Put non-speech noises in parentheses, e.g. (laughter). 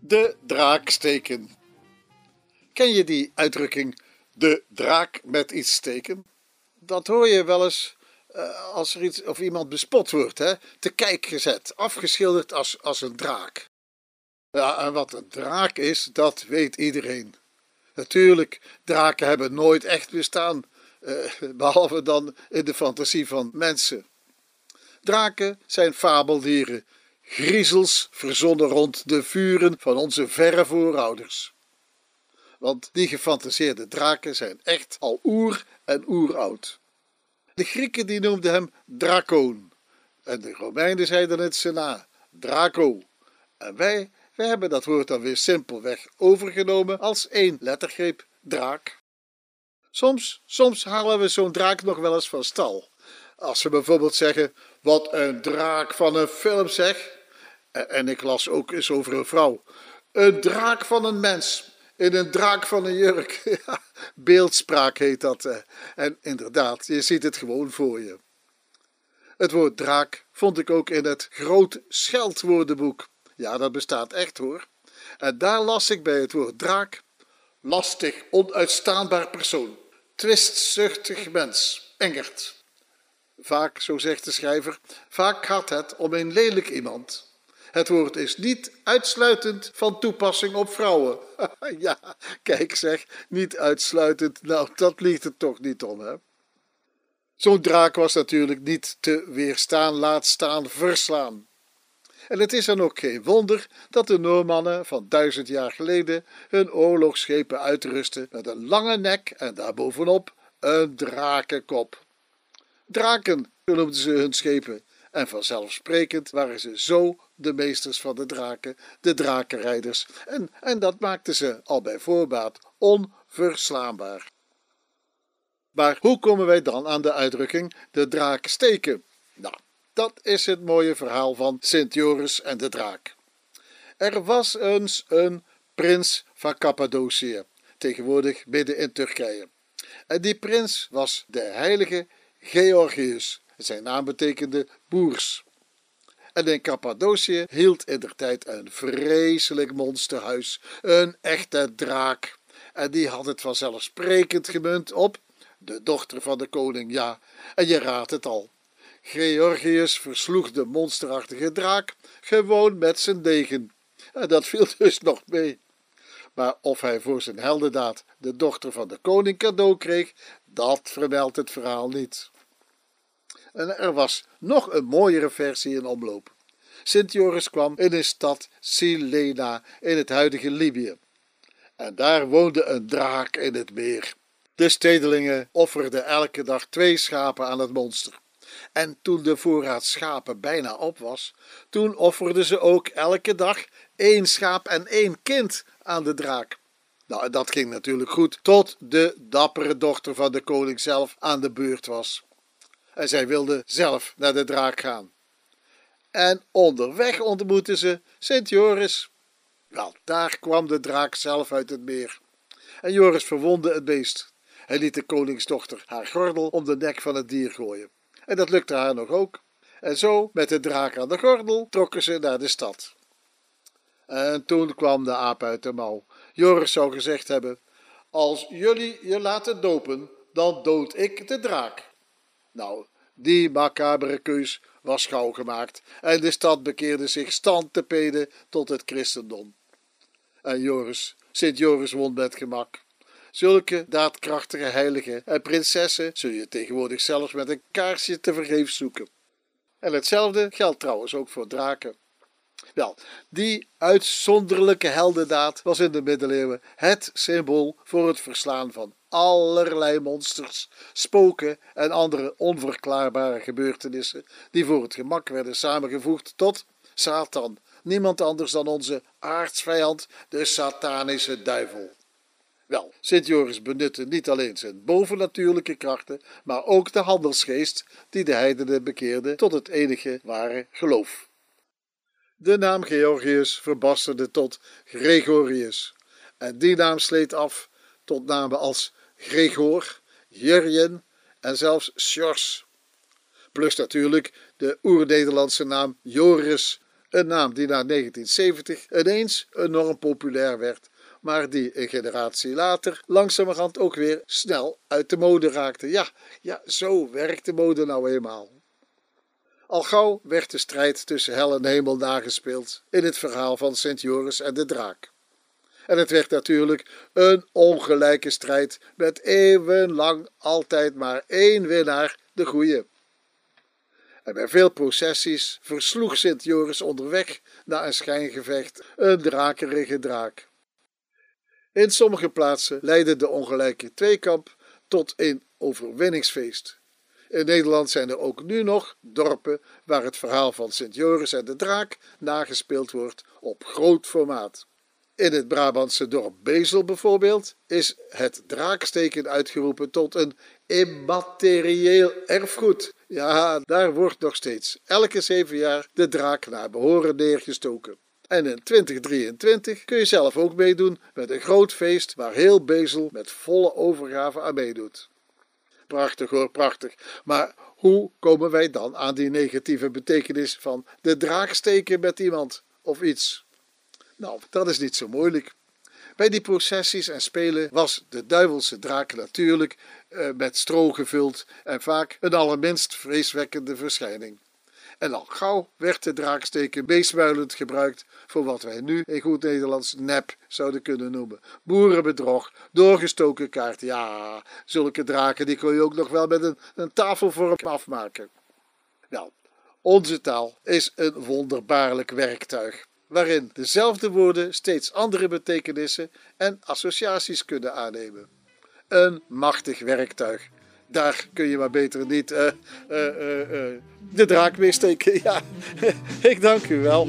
De draak steken. Ken je die uitdrukking, de draak met iets steken? Dat hoor je wel eens eh, als er iets of iemand bespot wordt, hè? te kijk gezet, afgeschilderd als, als een draak. Ja, en wat een draak is, dat weet iedereen. Natuurlijk, draken hebben nooit echt bestaan, uh, behalve dan in de fantasie van mensen. Draken zijn fabeldieren, griezels verzonnen rond de vuren van onze verre voorouders. Want die gefantaseerde draken zijn echt al oer en oeroud. De Grieken die noemden hem Dracoon en de Romeinen zeiden het ze na, Draco. En wij, wij hebben dat woord dan weer simpelweg overgenomen als één lettergreep, draak. Soms, soms halen we zo'n draak nog wel eens van stal. Als we bijvoorbeeld zeggen, wat een draak van een film zeg. En ik las ook eens over een vrouw. Een draak van een mens in een draak van een jurk. (laughs) beeldspraak heet dat. Eh. En inderdaad, je ziet het gewoon voor je. Het woord draak vond ik ook in het groot scheldwoordenboek. Ja, dat bestaat echt hoor. En daar las ik bij het woord draak lastig, onuitstaanbaar persoon, twistzuchtig mens, engert. Vaak, zo zegt de schrijver, vaak gaat het om een lelijk iemand. Het woord is niet uitsluitend van toepassing op vrouwen. (laughs) ja, kijk zeg, niet uitsluitend. Nou, dat ligt het toch niet om, hè? Zo'n draak was natuurlijk niet te weerstaan, laat staan, verslaan. En het is dan ook geen wonder dat de Noormannen van duizend jaar geleden hun oorlogsschepen uitrusten met een lange nek en daarbovenop een drakenkop. Draken noemden ze hun schepen en vanzelfsprekend waren ze zo de meesters van de draken, de drakenrijders, en, en dat maakte ze al bij voorbaat onverslaanbaar. Maar hoe komen wij dan aan de uitdrukking de draak steken? Nou, dat is het mooie verhaal van Sint Joris en de draak. Er was eens een prins van Cappadocië, tegenwoordig midden in Turkije. En die prins was de heilige Georgius. Zijn naam betekende boers. En in Cappadocië hield in der tijd een vreselijk monsterhuis, een echte draak. En die had het vanzelfsprekend gemunt op de dochter van de koning, ja. En je raadt het al. Georgius versloeg de monsterachtige draak gewoon met zijn degen. En dat viel dus nog mee. Maar of hij voor zijn heldendaad de dochter van de koning cadeau kreeg, dat vermeldt het verhaal niet. En er was nog een mooiere versie in omloop. Sint Joris kwam in een stad Silena in het huidige Libië. En daar woonde een draak in het meer. De stedelingen offerden elke dag twee schapen aan het monster. En toen de voorraad schapen bijna op was, toen offerden ze ook elke dag één schaap en één kind aan de draak. Nou, dat ging natuurlijk goed, tot de dappere dochter van de koning zelf aan de beurt was. En zij wilde zelf naar de draak gaan. En onderweg ontmoetten ze Sint Joris. Wel, daar kwam de draak zelf uit het meer. En Joris verwondde het beest. Hij liet de koningsdochter haar gordel om de nek van het dier gooien. En dat lukte haar nog ook. En zo, met de draak aan de gordel, trokken ze naar de stad. En toen kwam de aap uit de mouw. Joris zou gezegd hebben: Als jullie je laten dopen, dan dood ik de draak. Nou, die macabere keus was gauw gemaakt en de stad bekeerde zich stand te peden tot het christendom. En Joris, Sint Joris won met gemak. Zulke daadkrachtige heiligen en prinsessen zul je tegenwoordig zelfs met een kaarsje te vergeefs zoeken. En hetzelfde geldt trouwens ook voor draken. Wel, die uitzonderlijke heldendaad was in de middeleeuwen het symbool voor het verslaan van allerlei monsters, spoken en andere onverklaarbare gebeurtenissen die voor het gemak werden samengevoegd tot Satan, niemand anders dan onze aardsvijand, de satanische duivel. Wel, Sint Joris benutte niet alleen zijn bovennatuurlijke krachten, maar ook de handelsgeest die de heidenen bekeerde tot het enige ware geloof. De naam Georgius verbasterde tot Gregorius, en die naam sleet af tot namen als Gregor, Jurjen en zelfs Sjors. Plus natuurlijk de oer-Nederlandse naam Joris, Een naam die na 1970 ineens enorm populair werd, maar die een generatie later langzamerhand ook weer snel uit de mode raakte. Ja, ja, zo werkt de mode nou eenmaal. Al gauw werd de strijd tussen hel en hemel nagespeeld in het verhaal van Sint Joris en de draak. En het werd natuurlijk een ongelijke strijd met eeuwenlang altijd maar één winnaar, de goeie. En bij veel processies versloeg Sint Joris onderweg na een schijngevecht een drakerige draak. In sommige plaatsen leidde de ongelijke tweekamp tot een overwinningsfeest. In Nederland zijn er ook nu nog dorpen waar het verhaal van Sint Joris en de draak nagespeeld wordt op groot formaat. In het Brabantse dorp Bezel bijvoorbeeld is het draaksteken uitgeroepen tot een immaterieel erfgoed. Ja, daar wordt nog steeds elke zeven jaar de draak naar behoren neergestoken. En in 2023 kun je zelf ook meedoen met een groot feest waar heel Bezel met volle overgave aan meedoet. Prachtig hoor, prachtig. Maar hoe komen wij dan aan die negatieve betekenis van de draak steken met iemand of iets? Nou, dat is niet zo moeilijk. Bij die processies en spelen was de duivelse draak natuurlijk eh, met stro gevuld en vaak een allerminst vreeswekkende verschijning. En al gauw werd de draaksteken meesmuilend gebruikt voor wat wij nu in goed Nederlands nep zouden kunnen noemen. Boerenbedrog, doorgestoken kaart. Ja, zulke draken die kun je ook nog wel met een, een tafelvorm afmaken. Nou, onze taal is een wonderbaarlijk werktuig waarin dezelfde woorden steeds andere betekenissen en associaties kunnen aannemen. Een machtig werktuig. Daar kun je maar beter niet uh, uh, uh, de draak mee steken. (laughs) Ja, (laughs) ik dank u wel.